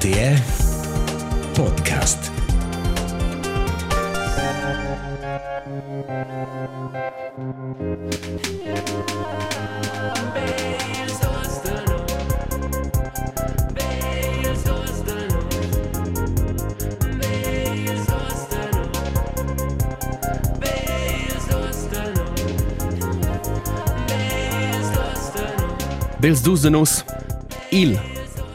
RTR Podcast. Bels dus de nos il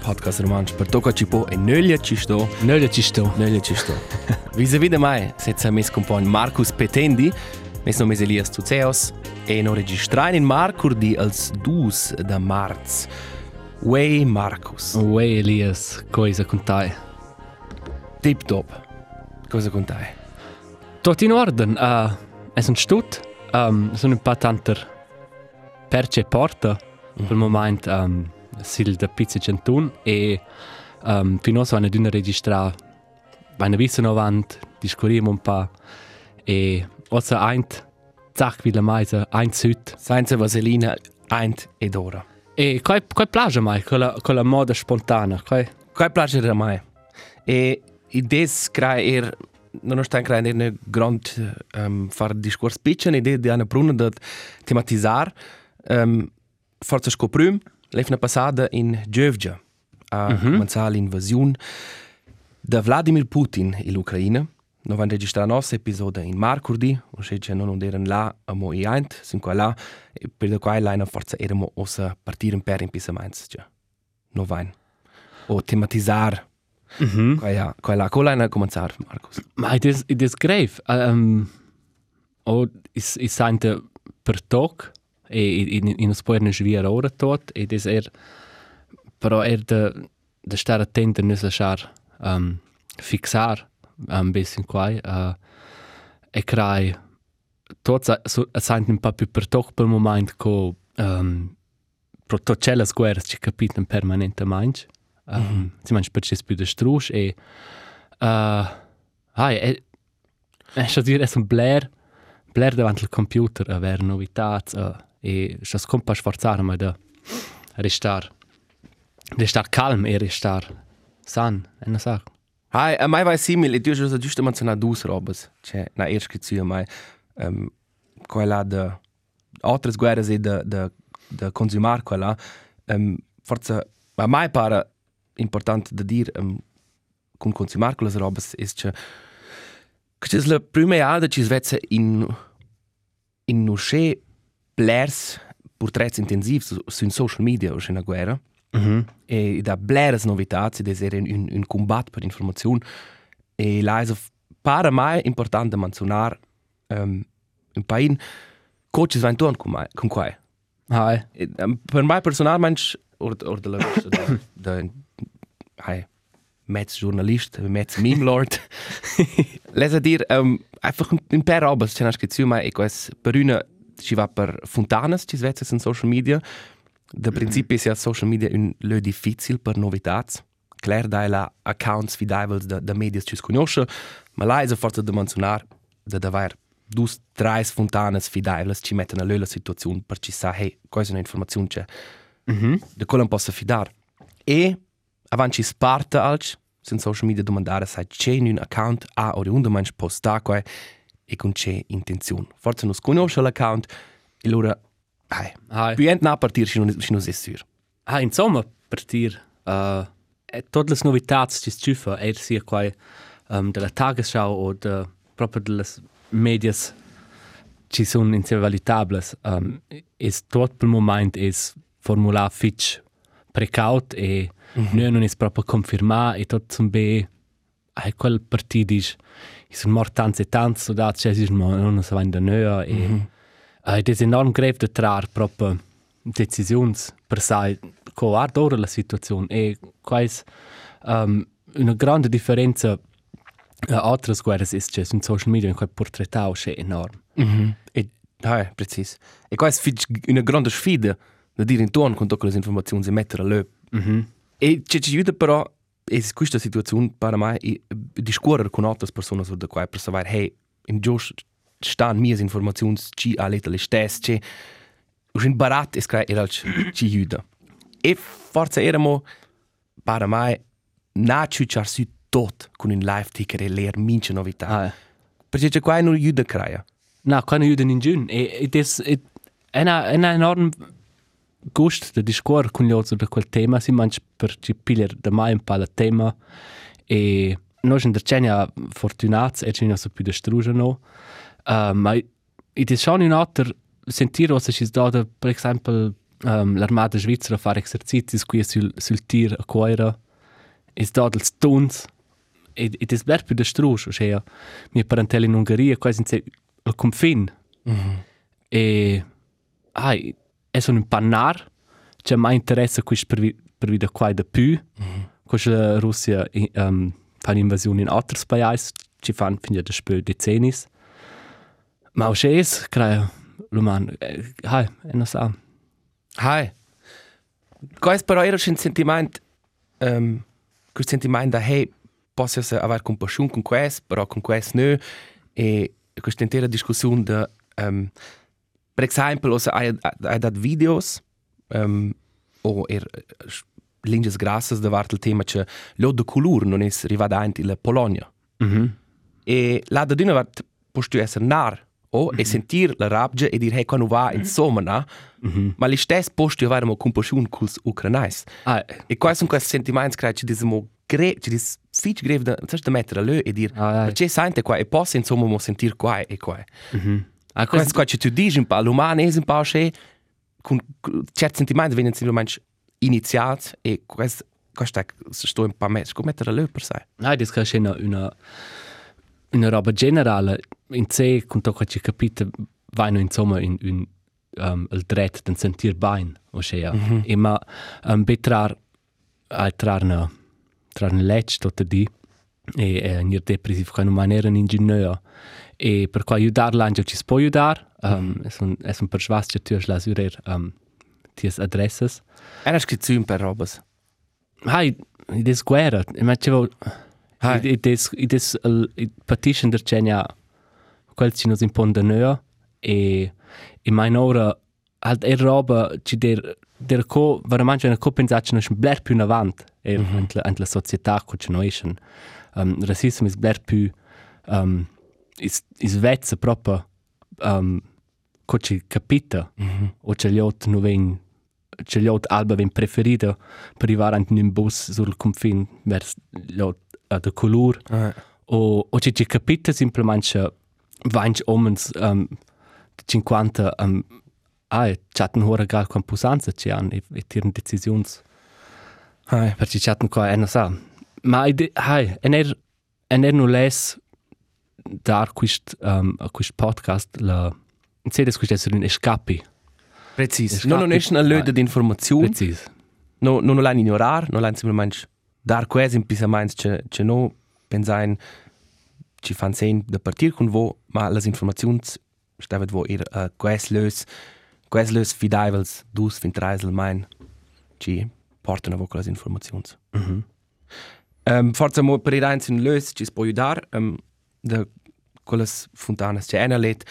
podcast romanč per tocca ci po e nölia ci sto Nölle ci sto. nölia ci sto Visa vide mai senza mes compagn Marcus Petendi mes nomes Elias Tuceos e no registrain in Marcur di als dus da marz Way Marcus Uè Elias, cosa contai? tip top cosa contai Tot in orden. Uh, es un stut. Um, sono un pa tanter perce porta per il moment um, sil da pizza centun e um, finoso hanno d'una registra eine visse novant discuriamo un pa e ossa eint zac wie la meise eint süd senza vaselina eint ed ora. E quai quai plagia mai con la con la moda spontanea quai? Quai piace mai? E i des crai er non sta crai ne grand um, far discors pitchen idee di ana bruna da tematizzar um, forza scoprum lefna passada in Georgia a mm -hmm. cominciare l'invasione da Vladimir Putin in Ucraina. Noi abbiamo registrato il nostro episodio in Marcurdi, o se c'è non erano là a mo i ant, sin qua là, e per da qua là forza erano osa partire per in pisaments, cioè. No vain. O tematizzare. Mhm. Qua ja, qua là, qua là cominciare, Marcus. Ma it is it is grave. Um, o is is sente per toc e in in uns puerne schwier ora tot e des er però er de de star attent nus lasciar um, fixar un bisschen quai uh, e crai tot so, sente un pa più per toc per moment co um, pro tot celas guerras ci capiten permanentemente um, mm -hmm. si manch per cis più de strusch e uh, hai e e dire es un blair blair davanti al computer a ver novitats uh, e sto scompa sforzare ma da restar restar calm e restar san e non sa Hai, a mai vai simil, e tu giusto giusto menzionato dus robes, cioè na erst che mai um, qua là de altres guerras e de de de consumar là um, forza a mai para important da dir um, con consumar quelle robes is che che è la prima volta che svezza in in usce blers portrets intensivi su, su in social media o in guerra. Mm -hmm. e da bleras novitats ed era un, un combat per informazione e la è para mai importante menzionar um, un pain coaches van ton con mai con quai. Hai. E, um, per mai personalmente or or de la da da hai metz journalist metz meme lord. Lesa dir um, einfach un, un per robas c'è nasce zu mai e quas per una ci va per fontanas ci svezza in social media Da principi è social media un lo difficile per novitats. Claire dai la accounts fidevoli da, da media ci sconosce, ma là è forza da menzionar da davvero due, tre fontanes fidevoli ci mettono a la situazione per ci sa, hey, questa è un'informazione c'è, mm -hmm. da quella non posso fidare. E avanti sparta alc, sin social media domandare se c'è un account a o unde manch posta qua e con c'è intenzione. Forse non sconosce l'account e allora, hey, hai più na partir ci non ci non è sicuro. Ah, insomma, per dir, uh, tutte le novità che stufa, er sia quai um, della Tagesschau o de, proprio delle medias ci sono insevalutabili, um, es tot per moment es formular fitch precaut e mm -hmm. non es proprio confermar e tot zum be ai quel partidis is un mort tanz e tanz so da c'è si non so in da nöa e mm -hmm. uh, es enorm grave de trar proprio decisions per sai co art ora la situazione e quais um, una grande differenza uh, altre guerras is che in social media in quel portrettao c'è enorm Mm -hmm. E, ah, precis. E qua è una grande sfida da dire intorno con tutte le informazioni e mettere a löp. mm -hmm. E c'è ci aiuta però, e questa situazione per me, è discorrere con altre persone su da qua per sapere, hey, in giusto stanno mie informazioni, ci ha letto le stesse, c'è un barat e scrai era ci aiuta. E forse eramo, per me, naci c'ha su tot con un live ticker e leer mince novità. Ah, Perché c'è qua non aiuta crea. Na, keine Juden in Jun. E, e des, e, ena, ena enorm gust de discor con gli altri da quel tema, si manch per ci piglier da mai un pa la tema. E noi in Dercenia fortunats, e ci non so più da struge no. Uh, ma it is schon un alter sentir ossa ci dada, per esempio, um, l'armata svizzera fare esercizi qui sul, sul tir a coira. Is dada els tuns. E, it is bler più da struge, ossia, mia parentela in Ungheria, quasi in confin. E ai, è un pannar, c'è mai interesse quis per vi per vi da qua da più. Quis la Russia um, fa un'invasione in altri paesi, ci fanno fino da spö decennis. Ma o es, credo, l'uman, ai, e non sa. Hai. Quais però era un sentiment, um, quel sentiment da hey, posso se aver compassion con quais, però con quais no, e questa intera discussione da, um, per esempio, osa hai, hai dat videos, um, o er linges grassas da vart il tema che lo de color non es rivadant in la Polonia. Mhm. E là da d'una vart posto essere nar, o, e sentir la rabbia e dir hey, quando va insomma, na? Ma li stess posto avere mo compassion culs ucranais. Ai, E quais sono questi sentimenti che ci disamo gre, ci dis fitch greve da, da mettere a lö e dir, Ai, ai. perché sente qua e posso insomma mo sentir qua e qua. mhm. Ah, Questo qua ci tu dici un po', l'umano è un po' che con certi sentimenti vengono simplemente iniziati e questo questo è sto un po' messo, come mettere a lö per sé. Nein, das ist una, una, una roba generale. In sé, con tutto che capite, vanno insomma in, in um, il dret di sentir bene, o sea. Mm -hmm. E ma um, betrar, a trar una, trar una legge tutto di, e, e in depressivo con una maniera ingegnere. E per cui aiutare l'angelo ci si può aiutare, um, è un, è un persuas che tu hai la surer um, ties adresses. Era scritto un per robas. Hai, it is guerra. Imagino, Hai. it is, it is, il petition der Genia, quel ci nos impone de neo, e, e mein ora, halt er roba, ci der, der co, veramente una co pensat, ci nos bler più in avant, er, mm -hmm. ant, la, società, co ci noi schen. Um, rassismo is bler più, um, is, is vezza proprio, um, co ci capita, mm -hmm. o ci gli ot nu ven, ci gli ot alba ven preferito per arrivare in un bus sul confine vers gli ot uh, de color, Ah. o, o ci ci capita semplicemente vanch omens um, 50 um, ai chatten hora gal con pusanza ci han e, e tiren decisions Hai. per ci chatten qua e non sa ma hai en er en er nu les dar quist um, a quist podcast la in sedes quist essere un escapi Precis. Es Non non è una löde di informazione. precis no, non lo ignorar, non l'hanno semplicemente dar quasi impisaments che, che no pensain ci fan sen da partir con vo, ma las informazions stavet vo ir uh, quais lös, quais lös fidaivels dus fin treisel mein ci portano vo las informazions. mhm Um, forza mo per ir eins in lös ci può aiutare um, da quelles fontanas che ena let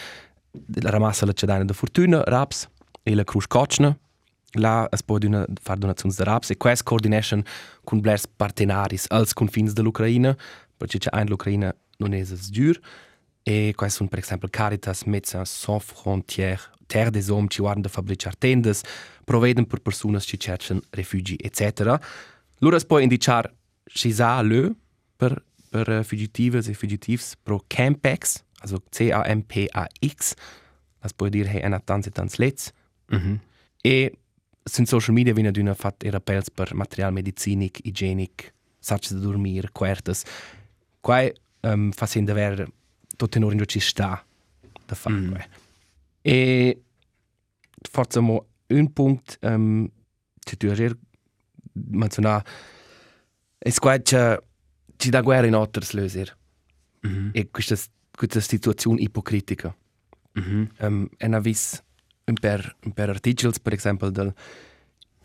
la ramassa la cedana da fortuna raps e la cruz cocna là es può d'una far donazioni da raps e quest coordination con blers partenaris als confins dell'Ucraina perché c'è ein l'Ucraina non è es dur e quest sono per esempio Caritas Médecins Sans Frontières Terre des Hommes ci guardan da fabricar tendes provveden per personas ci cercano rifugi etc. Loro es può indicar ci sa lö per per uh, fugitives e fugitivs pro Campex also C A M P A X das può dire hey ana tants e tants lets mhm E sunt social media vina d'una fat era pels per material medicinic, igienic, sacs da dormir, quertas. Quai um, fa sen d'aver tot in orin ci sta da far Mm. quai. E forza mo un punct um, che tu ager menziona es quai che ci da guerra in otters löser mhm e questa questa situazione ipocritica. mhm um, en avis un per, un per articles, per esempio, del,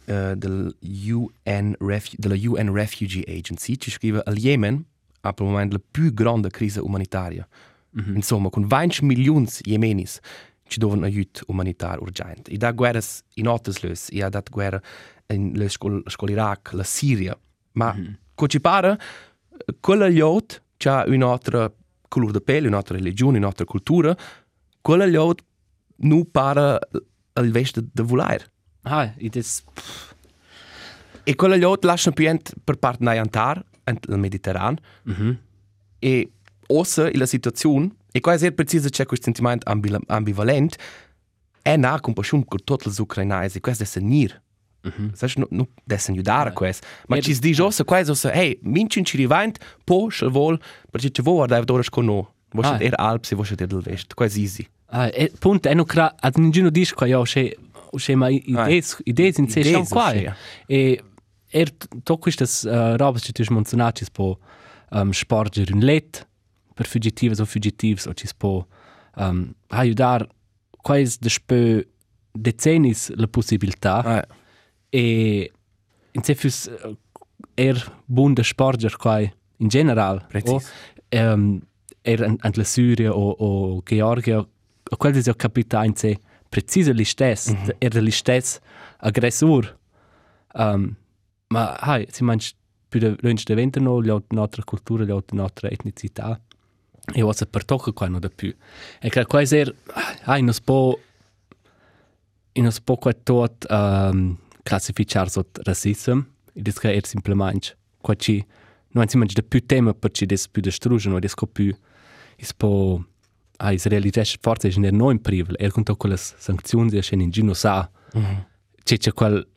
uh, del UN Refu della UN Refugee Agency, ci scrive al Yemen ha per il momento la più grande crisi umanitaria. mhm Insomma, con 20 milioni di yemenis ci devono aiuto umanitario urgente. E da guerre in altre lös, e ha dat guerra in le scol, scol Iraq, la Siria, ma Mhm. co ci pare, quella liot c'ha un'altra colore de pelle, un'altra religione, un'altra cultura, quella liot nu pare al veste de volar. Hai, ed es E quella liot lascia più per parte naiantar, ent il Mediterran, Mhm. e ossa la situazione, e qua è sehr precisa c'è questo sentimento ambi ambivalent, è na compassione con tutti gli ucrainesi, e questo è nir. Mhm. Sai, non no, dessen aiutare a questo. Ma Er- ci si dice ossa questo, ossa, hey, mincin ci rivent, po, se vol, perché ci vuoi guardare dove con noi. Vuoi Ah. er Alps e vuoi del vest. Questo è easy. Ah, e punto, e non cra, ad nessuno dice qua io c'è c'è ma idee idee in sé Idees, sono qua. sì. E er to queste uh, robe che tu menzionati po um, sporgere un let per fugitivos o fugitivos o ci po um, aiutare quais de spe decennis la possibilità Ah, e in sé fus uh, er bun de sporger qua in general Precis. o um, er an, an la Syria o, o Georgia o quel is capita in sé precise li stess mm -hmm. er li stess aggressor um, ma hai si manch più de lunch de vento no li nostra cultura li nostra etnicità e was per tocca qua no da più e che qua er hai no spo in uns po qua tot um, classificar sot racism e dis che er simplement qua ci non si manch de più tema per ci des più de strugen o des co più is po a is realitas forza is ner no in privel er con quelle sanzioni e scen in gino sa c'è c'è quel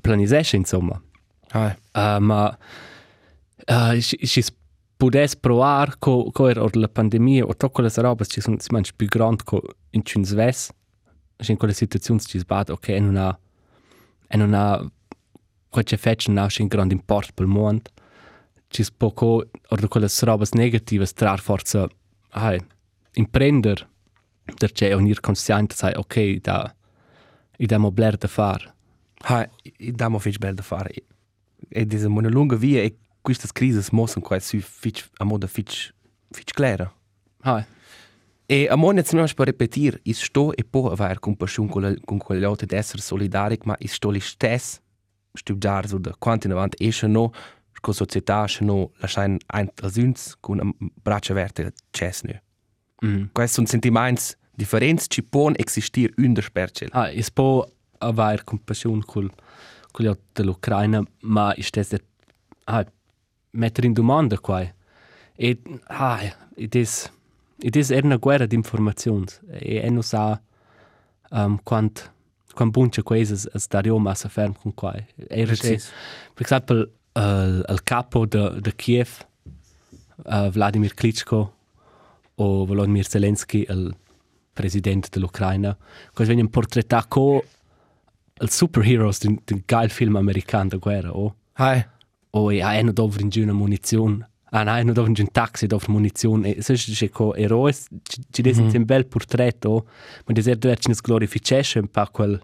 planisesce insomma ah, Uh, ma uh, si, si pudes provar co, co er or la pandemia o to quelle robas ci sono si manch più grand co in cun sves in quelle situazioni ci sbad ok e non ha e non ha qua c'è fetch non ha un grand import pel mond ci poco or quelle robas negative trar forza ai imprender der c'è unir consciente sai ok da i da mo bler da far ah, e damo fitch bel da fare. E, e diese una lunga via e queste crisi mossen qua su fitch a moda fitch fitch clara. ai E a monia se non per repetir, is sto e po aver compassione con, la, con quegli altri di essere solidaric, ma is sto li stess studiare su da quanto in avanti esce no, con società esce no, lasciare ein als uns con un braccio verte c'es no. mm. Questi sono sentimenti differenti, ci può esistere un der spercel. Ah, es po aver compassion col col io dell'Ucraina, ma ich stess der ah mettere in domanda qua. E ah, it is it is er una guerra di informazioni e e non sa um, quant quant bunche quases as dario massa ferm con qua. Er ist Precis. per esempio uh, il capo de de Kiev uh, Vladimir Klitschko o Volodymyr Zelensky il presidente dell'Ucraina. Questo viene portrettato il superheroes di un geil film americano da guerra, o? Hai, O e hanno dovuto in giù una munizione. Ah, no, hanno dovuto in un taxi dovuto munizione. E se c'è co eroi, ci ci desi un bel portretto, ma di dove ci glorificesce un po' quel,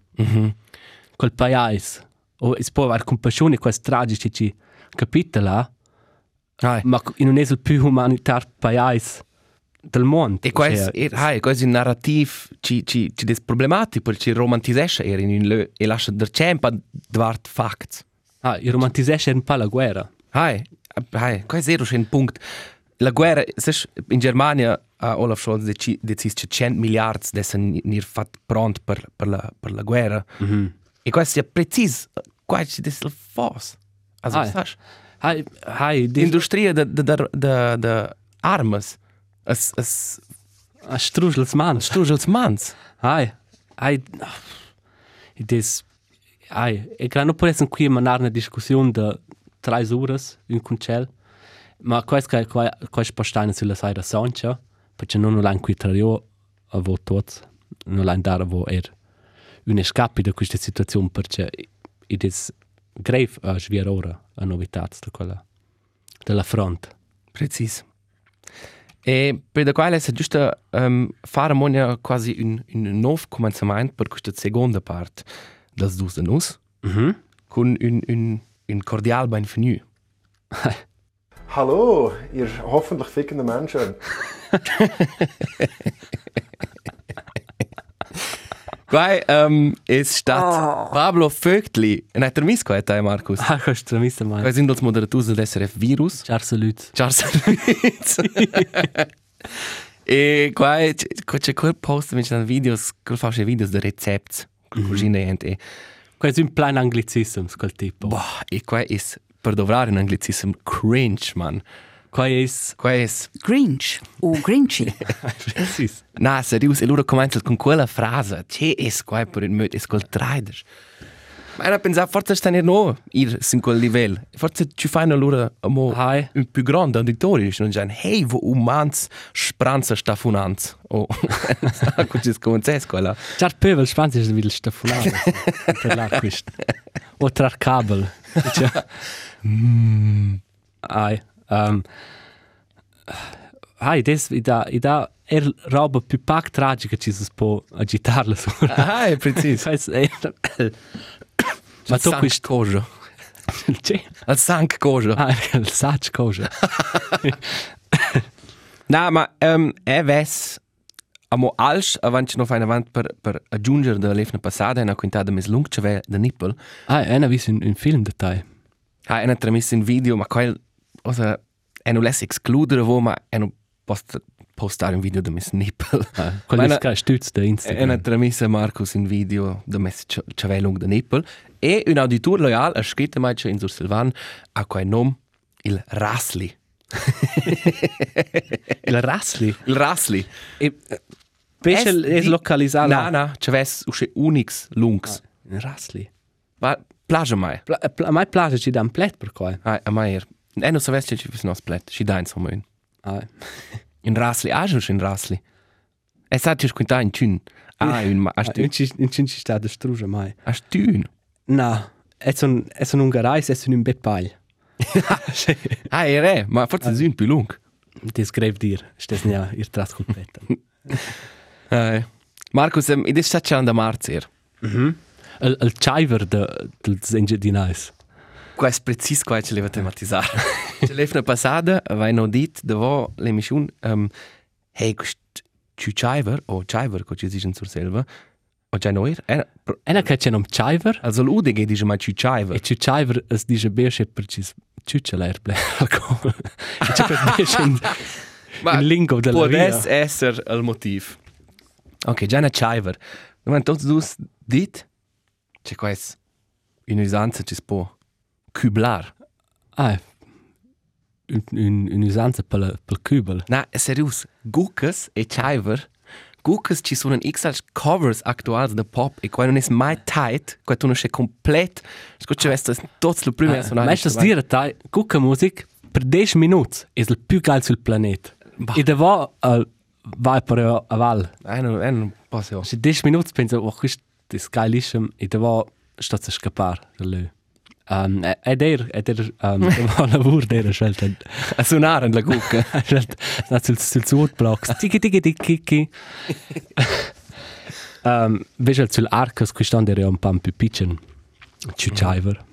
quel paese. O si può avere compassione questi tragici ci capitola, hai. ma in un il più umanitario paese del mondo. E questo Cioè, è, hai, questo è un narrativo ci, ci, ci des problematico, ci romantisce er in un e lascia der cempa dvart facts. Ah, il romantisesce un po' la guerra. Hai, hai, questo è un punto. La guerra, seš, in Germania ha Olaf Scholz deci- decis che 100 miliardi dessen nir fat pront per, per, la, per la guerra. Mm -hmm. E questo è preciso, questo è il fos. Also, Ah, seš, Hai, hai, di industria de, de, de, de, de armas, es, es a strugels man. strugels mans. Hai, hai, it is, hai, e che non può essere qui una discussione di tre ore in concel, ma questo è questo postano sulla sera Sancha, perché non l'hanno qui tra io a vo tots, non l'hanno dare a vo er un escape da questa situazione, perché it is grave a svia ora a novità da quella della fronte. Precis. E per da quale è giusto um, fare monia quasi un, un nuovo cominciamento per questa seconda parte del Dus de Nus, Mhm. con un, un, un cordial bienvenue. Hallo, ihr hoffentlich fickenden Menschen. Qua um, è stato Pablo Vögtli. E hai terminato qua, te, Marcus? Ah, questo mi sta Qua mai. sind als Moderatus del SRF Virus. Ciao, salut. Ciao, Serviz. e qua è- qua c'è quel post mit den Videos, quel fasce Videos de Rezepts. Con cugine e Questo è un plan anglicism, quel tipo. boh, e qua è per dovrare in anglicism cringe, man. Qua è... Qua è Grinch o Grinchy. Precis. Na, serius, e loro cominciano con quella frase. Che è qua per il mood, è quel trader. Era pensare, forse stanno no, ir sin quel livello. Forse ci fanno loro mo Hai. un più grande auditorio, non già, hey, wo umans spranza sta funanz. Oh, ecco ci scominciamo quella. Ciao, pövel, spanzi, è il staffolato. Per là, questo. O tra kabel. Ai. Um, ai, des, da, da, er roba più pac tragica ci si può agitarla su. Ah, è preciso. Ma tu questo... cosa. C'è? Al sank cosa. Ah, il sac cosa. Na, ma um, è ves amo alš avanti no fai avanti per per aggiungere da lefna passata una quintata mes lung ceve da nippel. Ah, è una visto un film da te. Ha una tremessa in video, ma quel osa è non less excludere vo ma è non post postare un video da mes nippel. Ah, Ma è che stütz da È una Instagram. tremessa Marcus in video da mes ceve lung da nippel e un auditor loyal ha scritto mai in sur Silvan a quel nom il Rasli. Il Rassli. Il Rasli. E... Pesce è localizzato. Na, na, ceves usce unix lungs. Il Rassli. Ma plagia mai. Pla, pla, a me piace ci dà un plet per qua. Ah, a mai er. E non sapessi che ci fosse uno split. Ci dà insomma un. Ah, In Rasli. Ah, giusto in Rasli. E sa ci squinta in tun. Ah, un ma. Hast in du? ci sta da struge mai. Hast du? Na, è un è un ungarais, è un bepagl. Ah, è. Ma forse è un più lung. Das greif dir. Stes ja ihr tras komplett. Ah, Markus, um, ed è stato c'è da marzo er. Mhm. Il il chiver de del Zengedinais. Qua è preciso qua ce leva tematizzare. Ce leva passata, vai no dit, davo l'emission, um, hey, quest ci chiver, o chiver, co ci dicono sur selva, o già noir, eh, pro- Ena che c'è un chiver also l'UDG dice mai ci chiver. e ci chiver es dice besche per ci ciucceler ble. E c'è per besche in in lingo della può via. essere il motivo. Ok, già una chiver. Ma tutti due dit, c'è qua un'usanza ci si può cublar. Ah, un, un, un'usanza per, la- per il cubel. Na, serius, Gucas e chiver, Gucas ci sono XL covers attuali da pop e qua non è mai tight, qua tu non sei complet, scuccia questo è tutto il primo Ah, Ma ist das dire tai, gucca music per 10 minuti è il più geil sul pianeta. Bah. E da va uh, vai per a val. Eh, non, eh, non posso. Se 10 minuti penso, oh, questo è geilissimo e da va sta a scappare da lui. Um, ed er, ed er, um, va lavoro der scelta. A suonare la Gucca. Scelta, sul, sul Swordblocks. Tiki tiki tiki tiki. um, Vedi sul Arcos, quest'anno era un po' più piccolo. Ciuciver.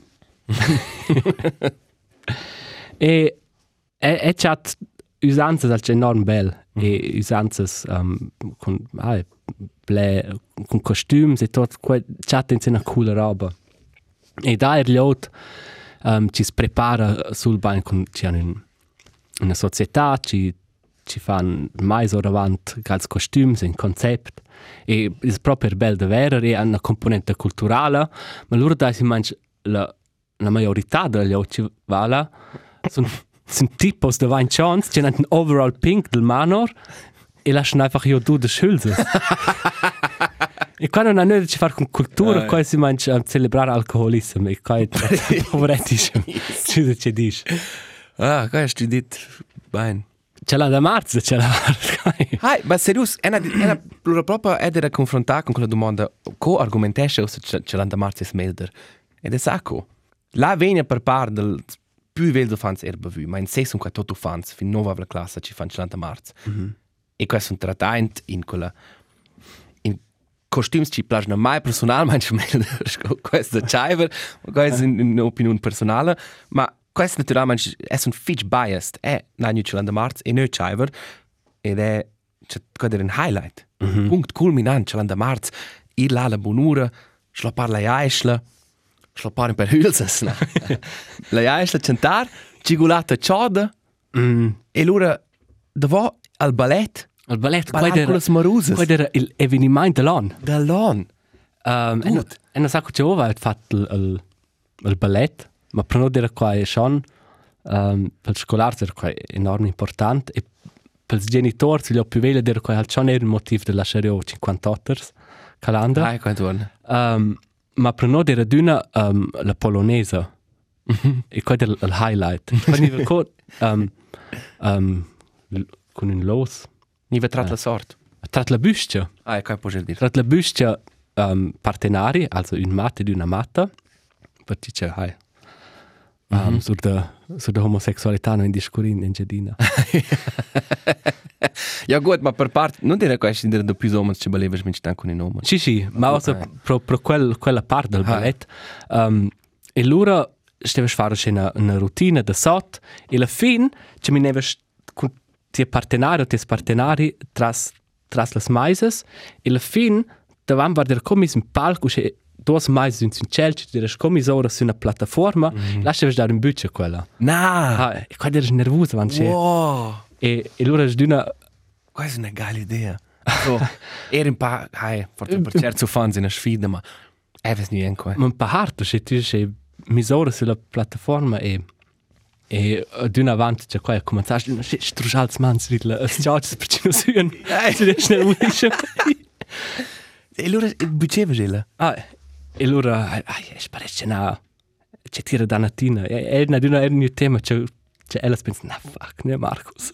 e e e chat usanzas al enorm bel e usanzas um, con ah, ble con costumes e tot chat in una cool roba e da er liot um, ci si prepara sul ban con ci hanno un, una società ci ci fan mais ora avant gals costumes in concept e è proprio bel da vera e ha una componente culturale ma loro da si mangia la la majorità degli occhi vala sono sono tipos da Wein Chance, haben einen Overall Pink del Manor e lasciano einfach io du das Hülse. E qua non hanno niente a fare con cultura, Ah, qua si mangia a celebrare alcoholismo e qua è poveretissimo. Ci ci dici. Ah, qua hast du dit. Bein. Ce l'ha da marzo, ce l'ha. Hai, ma serius, è una, è una plura proprio ed era confrontata con quella domanda, co argumentesce o se ce l'hanno da marzo smelder. Ed è sacco. La vegna per par del più veldo fans erba vu, ma in sé sono qua tutto fans, fin nova la classe ci fanno ce l'hanno da marzo. E questo è un trattaint in quella costumes ci piacciono mai personalmente questo è chiver questo è un'opinione personale ma questo naturalmente è un fitch biased è l'anno ce l'hanno marzo e noi chiver ed è c'è quello un highlight punto culminante ce l'hanno marzo ir là la bonura, schlappar la jaisla, schlappar per hülses, la jaisla cantar, cigulata ciada, Mm. e lura davo al ballet, Il ballet, smarusas. era, era il avvenimento dell'anno. Da lon. Um, e, Gut. e non sa che ova ha fatto il, il, il ballet, ma per noi era qua è schon, um, per gli scolari era qua enorme importante, e per i genitori, gli più veli, era qua schon era il motivo della serie 58 calandra. Ai, quando torna. Um, ma per noi era d'una um, la polonese. e qua era il highlight. Ricordo, um, um, con un los, Ni vetrat la sort. tra la buscia, Ai, kai posso dire. tra la buscia um, partenari, also un matte di una matta, perché c'è, hai, um, sur da, sur da homosexualità non in discurin in Gedina. Ja gut, ma per part, non dire questo dire da più uomini che balevas mit stanco in nome. Sì, sì, ma also Ok. pro, pro quel, quella parte del Ah. ballet. Um, e allora stavo fare una, una routine da sot e alla fine ci mi neves con ti partenari o ti partenari tras tras las maises e alla fine davanti var der commis in palco e dos maises in ciel ci der commis ora su una piattaforma mm -hmm. lasciavi dare un buccia quella Na! ah, e qua der nervosa van c'è Wow! e e allora d'una Questa è una geile idea. So, era un po', hai, forse per certi fans in una sfida, ma è ves niente qua. ma un po' harto se tu sei misura sulla piattaforma e e d'una avanti c'è qua e cominciato a strusciare le mani sulle schiacce per ci non si ci riesce a udire E allora, buceva gela. ah e allora ai sparisce una c'è tira da natina e è una d'una era un tema c'è c'è ella pensa na fuck ne Marcus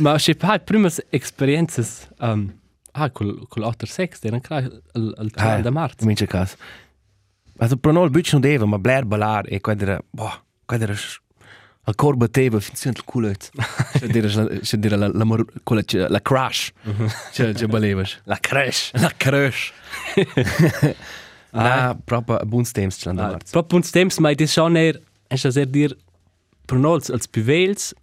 ma c'è pa prime esperienze um, ah col col other sex era ancora il Ah, da marzo In quel caso. Also, per noi il buccio non deve, ma Blair ballar e quando era, boh, quando era al corpo teva, funziona il culo. Dire, c'è dire la, la, mor- quella, c'è- la crash. C'è, c'è balevas. la crash La crash. Ah, proprio a buon temps ce fatto. Proprio uns temps, ma das schon eher, es ist sehr dir, per noi als Puvels,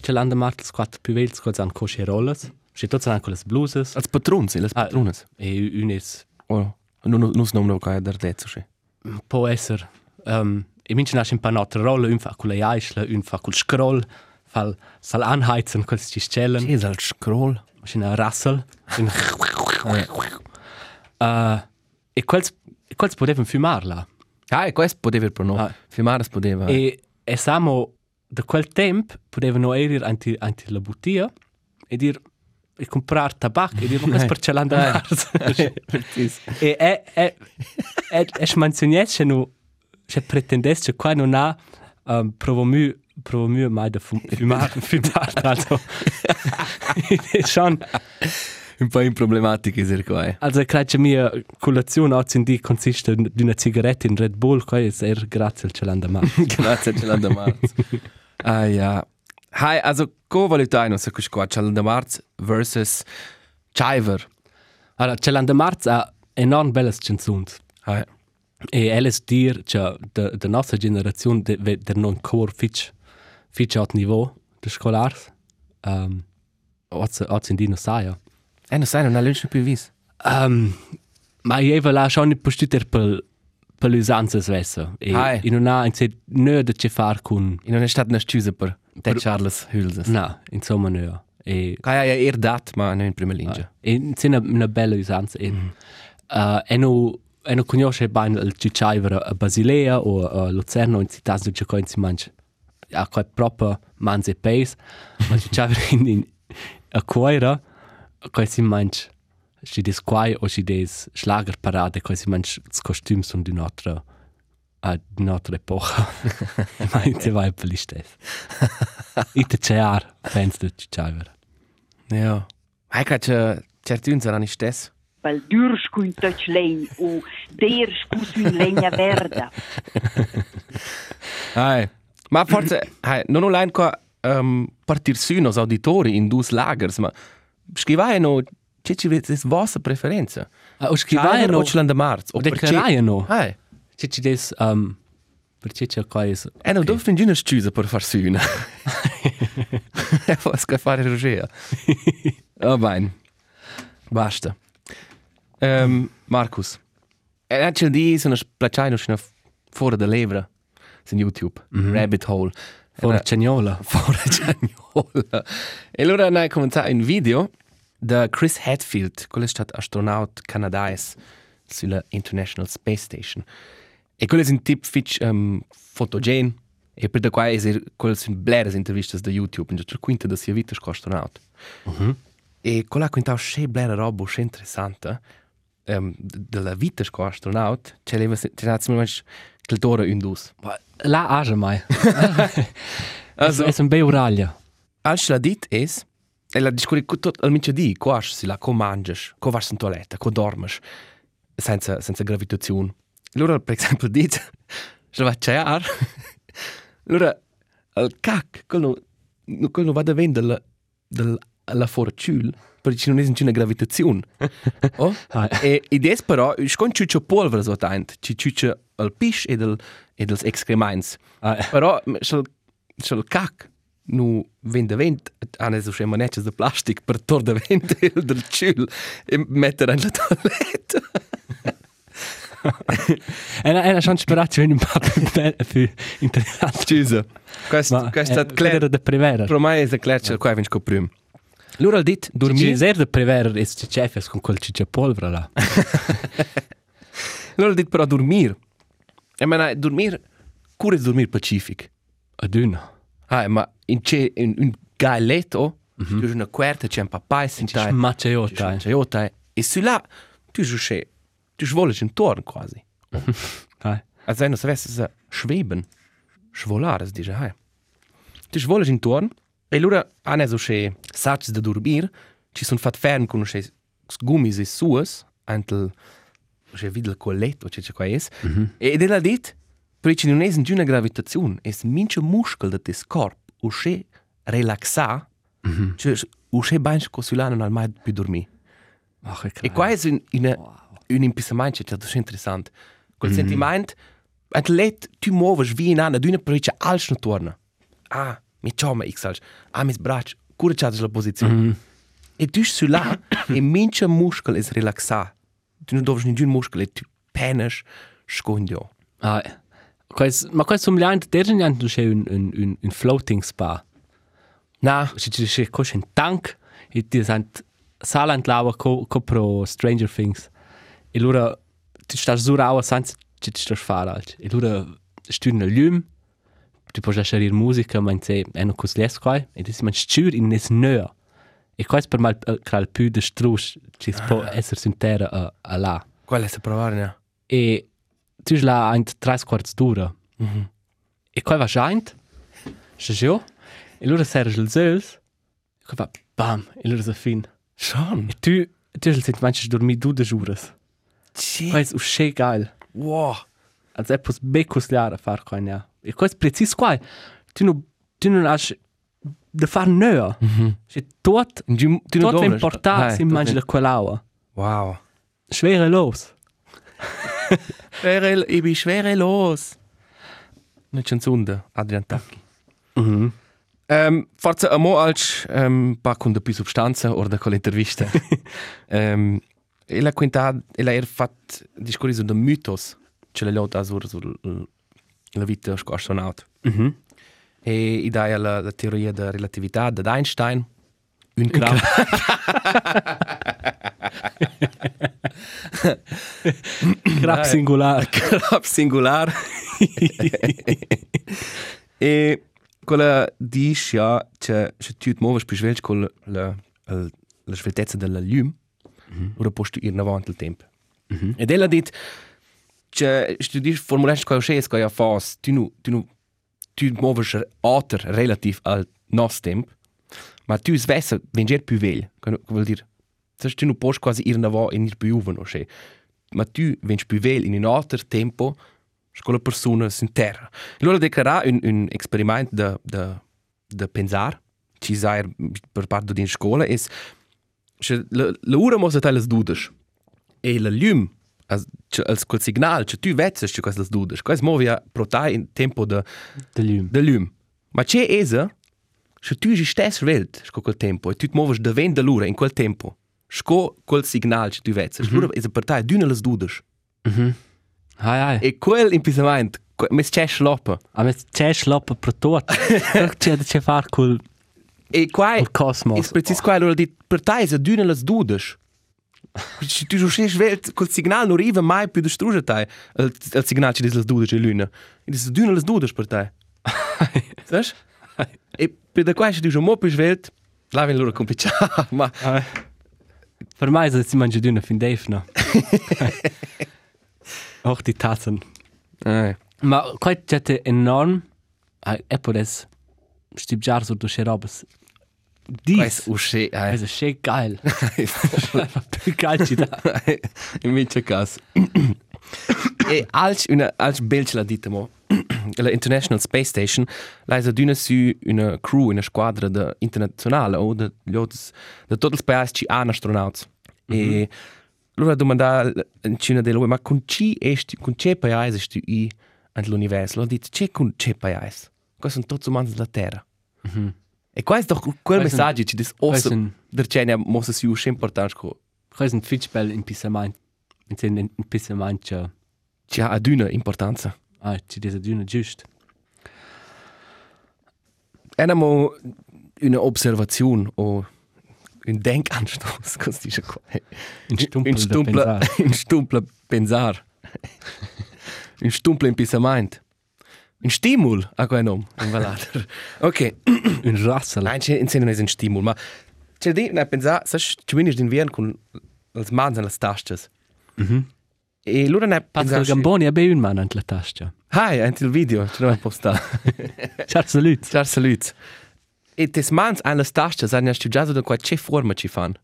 c'è l'anda marca als quattro Puvels, quals an cosce rolles, c'è tots an quelle bluses, Als patrons, le Ah. patrones. e un es, Oh, non non non non non da detto sì. Può essere, um, e mince nasce un panotto rolle, un fa con le eisle, un fa col scroll, fa sal anheizen, quels ci scellen, Sì, al scroll. c'è una rassel, un uh, e quels, e quels potevan fumarla. Ah, e questo poteva per noi. Ah. Filmare si poteva. E, e samo da quel tempo potevano ir anti, anti la bottiglia e dir e comprare tabacco e dire ma questo per ce l'andare e è è è è smanzoniet no se pretendesse qua non ha um, provomu provomu mai da fum, fumare fumare also è schon un po' in problematica è qua. eh. also credo che mia colazione oggi in di consiste di una sigaretta in Red Bull qua è er grazie al ce l'andare Grazie, ce l'hanno da marzo. Ah, ja. Hai, also, co valutai non so che qua, ce l'hanno da marzo versus Chiver. Allora, c'è l'anno marzo ha enorm belle canzoni. Hai. E elles dir che de, de nostra generazione de, de, de non cor fitch fitch alt niveau de scolars. Um, Oggi oggi in dino saia. Eh, non sai, non ha lunch più vis. Um, ma avevo là schon postuter per per l'usanza svessa. E, Hai. non ha in sé nö de che far con E non è stata una scusa te Charles Hülses. na, insomma nö. E Kai ha er dat, ma non in prima linea. E in sé una, una bella usanza. E, uh, e no e no conosce bene il cicciaivere a Basilea o a Lucerno in città dove c'è si mangia a quel proprio manze peis ma cicciaivere in, in a cuoira quel si mangia si des quai o si des schlagerparade quel si mangia s costumi sono di un'altra a di un'altra epoca ma in se vai per l'istess ite c'è fans del cicciaivere Ja. Hai, che c'è certi uns saranno stess. Pel dürsk un touch lein o ders pus un legna verda. Hai. Ma forse, hai, non online qua um, partir su nos auditori in dus lagers, ma scrivai no, c'è ci vede vostra preferenza. Ah, o Chiver scrivaiano o ce l'hanno da marzo. o declaraiano Hai. C'è ci des um, perché c'è qua è E non devo fingere una scusa per far su una. E poi che fare. Oh, bene. Basta. Um, Marcus. E anche di sono splacciato fino fuori da levra su YouTube. Rabbit Hole. Fuori Cagnola. Fuori Giagnola. E allora noi cominciamo un video da Chris Hadfield, è stato astronaut canadese sulla International Space Station. E quello è un tip fitch um, fotogen. E per da qua è quello sono blere interviste da YouTube, in già quinta da sia vita come astronaut. E quella quinta è blere roba, è interessante. Um, della vita come astronaut, c'è leva, c'è un attimo che l'ora un dus. La age mai. Also- Es un bei uraglia. Als la dit es, e la discorri tot al mince di, quas si la co manges, co vas in toiletta, co dormes, senza, senza gravitazione. Allora, per esempio, dit, se va a cear, allora, al cac, quello, quello va da vendere del, la forciul, perché non è nessuna gravitazione. oh? Ah. E, ed es però, scon ciuccio polvere so tant, ci ciuccio al pis e del, e dels excrements. Ah, Però sul, sul cac nu vende vent hanno so schema netches de plastic per tor de vent del ciul e mettere in la toiletta. E era schon sperazione un po' più più interessante. Scusa. Questo questo è Clera claro. de Prevera. Pro mai è claro qua vinc co prim. Lura al dit Ci dormir. ser de Prevera es ci chefes con quel ciccia polvere là. Lura al dit però dormir. E ma dormir cura è dormir pacific. Ad una. Ah, ma in c'è un, un gai letto, tu hai una quarta c'è un papà e Ci sentai. smacciota. C'è ota e su là tu giusce tu svoles in torn quasi. Ah. Als wenn du weißt, schweben, schvolare, es dice, hai. Tu svoles in torn e allora hanno so che sacci da dormir, ci sono fat fern con che gummis e suas, antel che vide il colletto, c'è qua es. E della dit, perché non è nessuna gravitazione, è mince muscol da tes corp, o che relaxa, cioè o che banch cosulano al mai più dormire. Ach, E qua è un, un, un impisamento che è interessante. Quel sentimento, un let, tu muoves wie in una, d'una periccia alç non torna. Ah, mi cioma x alç. Ah, mis braccia, cura c'hai la posizione. E tu su là, e mince muscol è relaxato. Tu non dovresti nessun muscolo, e tu penes scondio. Ah, quais, ma quais somigliante, dergeniant c'è un, un, un, un floating spa. Ci c'è un tank e ti sant salant lava co, co pro Stranger Things. E allora ti stai su rauer senza ci ti stai fare alt. E allora stu nel lum, ti puoi lasciare musica, ma se è non cos les qua, e ti si man stur in nes nöa. E quais per mal kral più de strus ci può essere in terra a, a là. qual è la provare? E tu là ein tres quarts d'ora. E qua va scheint, se jo, e allora serra il zels, e qua va bam, e allora sa fin. Schon. E tu, tu sent manches dormi du de juras. Sì. Qua è usce geil. Wow. Also è pos becus liara far qua ja. E qua è precis qua. Tu no, tu non has de far nöa. Se tot, Tu, tu non tot dovresti- importar Hai, si tot mangia ne- de quell'aua. Wow. Schwere los. Schwere, ich bin schwerelos. Eine Chanzunde, Adrian Tacchi. Mhm. Um, forse a mo als um, pa con de più substanza or da con l'intervista. um, e la quinta e la er fat discorso de mitos, ce le lota sur sur la vita sco astronaut. Mhm. E idea la, la teoria da relatività da Einstein. Un crap. Grab singular. crap singular. e quella dice ja che se tu ti muovi più sveglio con la, la, la sveltezza della lume, ora puoi tu ir in avanti il tempo. Ed ella dit che tu dici formulare qua uscire qua ja fas, tu nu tu nu tu muovi alter relativ al nostro tempo, ma tu svessa venger più veglio, che vuol dire se tu nu puoi quasi ir in avanti in ir più giovane uscire. ma tu vens più vel in un altro tempo con la persona in terra. Allora declarà un, un esperimento da, da, da pensare, ci sai per parte di scuola, è che la, la ora mossa te le dudes e la lume als, quel signal, che tu vedi che queste dudes, questo muove pro te in tempo da, De lum. da lume. Ma c'è esa, se tu ci stessi vedi con quel tempo e tu ti muovi da venti l'ora in quel tempo, sco quel signal che tu vezi. Mm -hmm. Lura è per te d'una les dudes. Hai, hai. E quel impensament, mes c'è schloppa. A me c'è schloppa per tot. C'è da c'è far col E qua col cosmos. è precis qua allora dit per te è d'una les dudes. Se tu so ses welt col signal non arriva mai più distrugge te. Il, il signal che dis les dudes e luna. E dis d'una les dudes per te. Sai? E per da qua se tu so mo più welt, la ven loro complicato, ma Per me ist es manche dünne fin Dave no. Auch die Tassen. eh. Ma qua c'è enorm. Ai, e per es stib jar so durch robes. Dies usce, eh. Es ist schön geil. Einfach più geil ci da. in mince cas. e als una als belge la dite mo. La International Space Station la is aduna su una crew, una squadra de internazionale o de lots de tots els paesi ci han astronauts. E loro domanda in cina de lui, ma con ci esti, con ce paesi esti i all'universo? Lo dit, ce con ce paesi? Questi sono tutti umani della Terra. E qua è doch quel messaggio ci dis ossa sono- der cena mossa su importante co Qua ist ein Fitchbell in Pissamant. In in Pissamant ja. ci ha aduna importanza. Ah, ci diese dünne just. Enamo una observazione o un denkanstoß, cosa dice qua? In Stumpel Un da stumpla, pensar. un stumpla pensar. un stumpla impensament. Un stimul a quel nome, un valader. Ok, Un Rassel. nein, c'è in è un stimul, ma c'è di ne pensare, sai, ci vieni d'inverno con le mani e le tasche. E allora ne Pascal pensare, Gamboni ha bei un man ant la tascia. hai, anche il video, ce l'ho postato. Ciao salut. Ciao, salut. E tes mans an las tastas han studiato da quai che forma ci fan.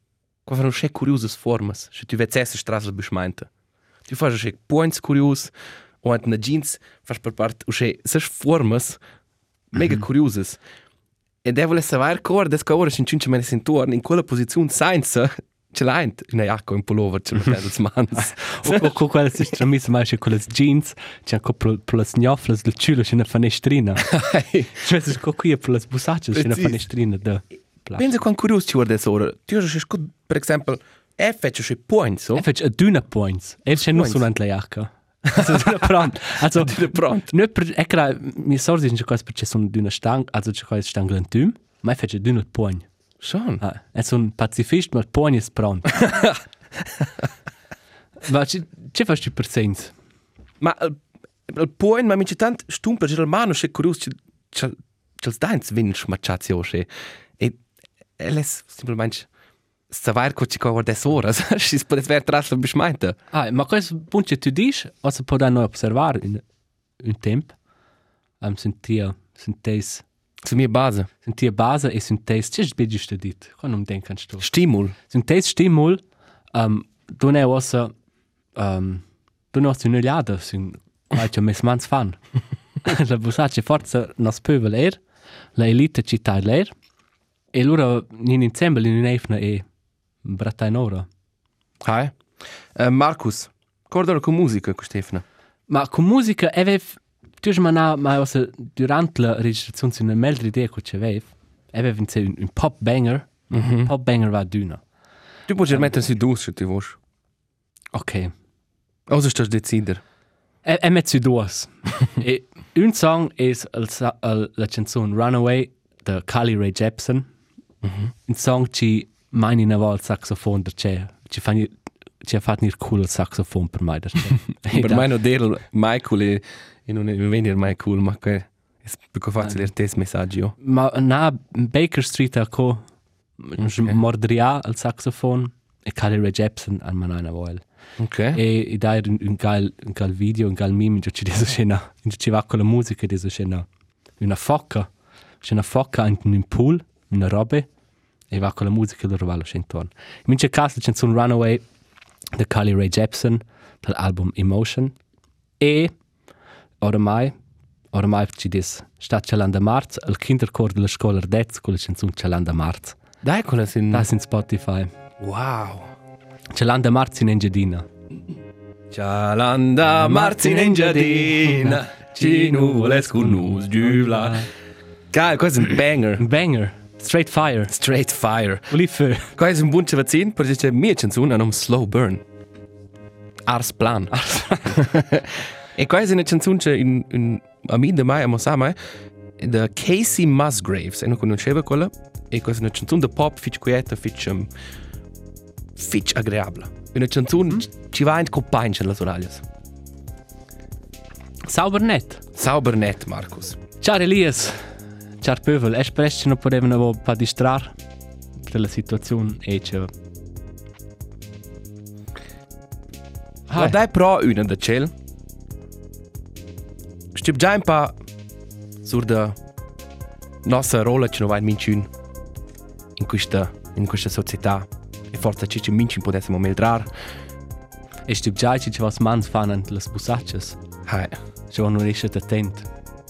Qua fanno che curiosas formas, se tu vezi essa strasa beschmeinte. Tu fas che points curios, o ant na jeans fas per part usche sas formas mega curiosas. E devo le savoir cor des ora sin cince mene intorno in quella posizione senza ce l'ha in a jacco in pullover ce l'ha des mans. O co quella si stramisa mai con le jeans, c'è co pro pro le gnoffles del ciulo c'è una finestrina. Cioè se co qui pro le busacce c'è una Precis. finestrina da. Pensa quan curios ci guarda des ora. Tu has che per esempio F fece che points, so? E fece a dünne points. E c'è non Points. solo ant la jacca. Also dünne pront. Also Dünne pront. Ne per e cra mi sorsi c'è cosa perché sono dünne stang, also c'è cosa stang l'entum, ma e fece dünne poin. Schon. Ah, è un pacifist, ma il poin è pront. Ma ci ci fai per sens? Ma il, il point, ma mince tant stumpla, c'è il mano, c'è curios, c'è c'è c'è il dains vinc macciazzi o c'è. E e les simplemente savoir co ci qua des horas, si può ver tras la beschmeinte. Ah, ma questo punto tu dici, o se può noi osservare in un tempo, um, sentia, sentis, Zu mir base. sentia base e sentis, c'è sbedi sto dit, quando non denkan sto. Stimul. Sentis stimul, um, tu ne ossa, um, tu ne ossa un'oliada, sin qualche mes mans fan. la busace forza nos pövel er, la elite città er, e loro in insieme in un'efna e bratta in ora. Hai. Uh, Markus, cordalo con musica, Stefano. Ma con musica avev tu ma na ma also durante la registrazione su una meldri idea che c'avev avev in un, un pop banger un pop banger va d'una Tu puoi mettere su dus, se tu vuoi. ok Osa stas decider. e, e met su duas e un song es la canzone Runaway da Carly Rae Jepsen un song ci mai in vol saxofon da c'è ci fa ni ci ha fatto nir cool il saxofon per da c'è Per me no del Michael e e non è venire mai cool, ma che è più facile il tes messaggio. Ma na Baker Street a co okay. mordria al saxofon e Rae Jepsen an man einer voil. Ok. E i dai un, gal un gal video, un gal meme in ci deso scena, in ci va con la musica deso scena. Una focca, c'è una focca in un pool, una robe e va con la musica loro va lo scenton. In c'è caso c'è un Runaway da Carly Rae Jepsen dall'album Emotion e ormai ormai ci dis sta celanda marz al kinderchor della scuola Ardez con la canzone celanda marz. Dai, quella sin... Das in Spotify. Wow. Celanda marz in Engiadina. Cialanda Marzin in giardina, ci nuvole con nus giuvla. Geil, questo è un banger. Un banger. Straight Fire. Straight Fire. Olive. Qua è un buon cavazzin, per c'è mia canzone, un Slow Burn. Ars Plan. e qua è una canzone che in, in, a me da mai, a Mossa mai, da Casey Musgraves, e non conosceva quella, e questa è una canzone da pop, fitch quieta, fitch, um, fitch agreabile. Una canzone mm. ci va in compagnia alle oraglias. Sauber net. Sauber net, Markus. Ciao Elias. Ciao Pövel. Es presto non potevano un po' distrarre della situazione e c'è... Ma dai pro una da ciel. Stib già un po' sur da nostra rolla che non va in minciun in questa, in questa società e forza ci ci mincin potessimo meldrar. E stib già ci was mans fanno le busacces. Hai. Ci non riesce attent.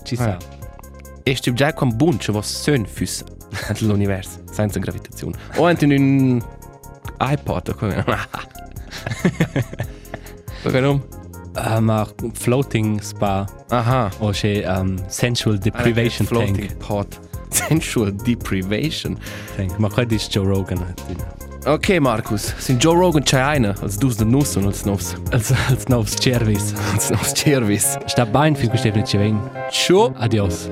Ci sa. E stib già con bun che was sön füs l'universo senza gravitazione. O anche in un iPod o come. Warum? Uh, ma floating spa Aha. o c'è um, sensual deprivation floating tank. pot. Sensual deprivation. tank. Ma qua dice Joe Rogan. Ok, Markus. Sind Joe Rogan c'è eine, als dus de Nuss und als Nuss. Als, als novs cervis. Als Nuss Cervis. Sta bain fin queste ci ven. Ciao. Adios.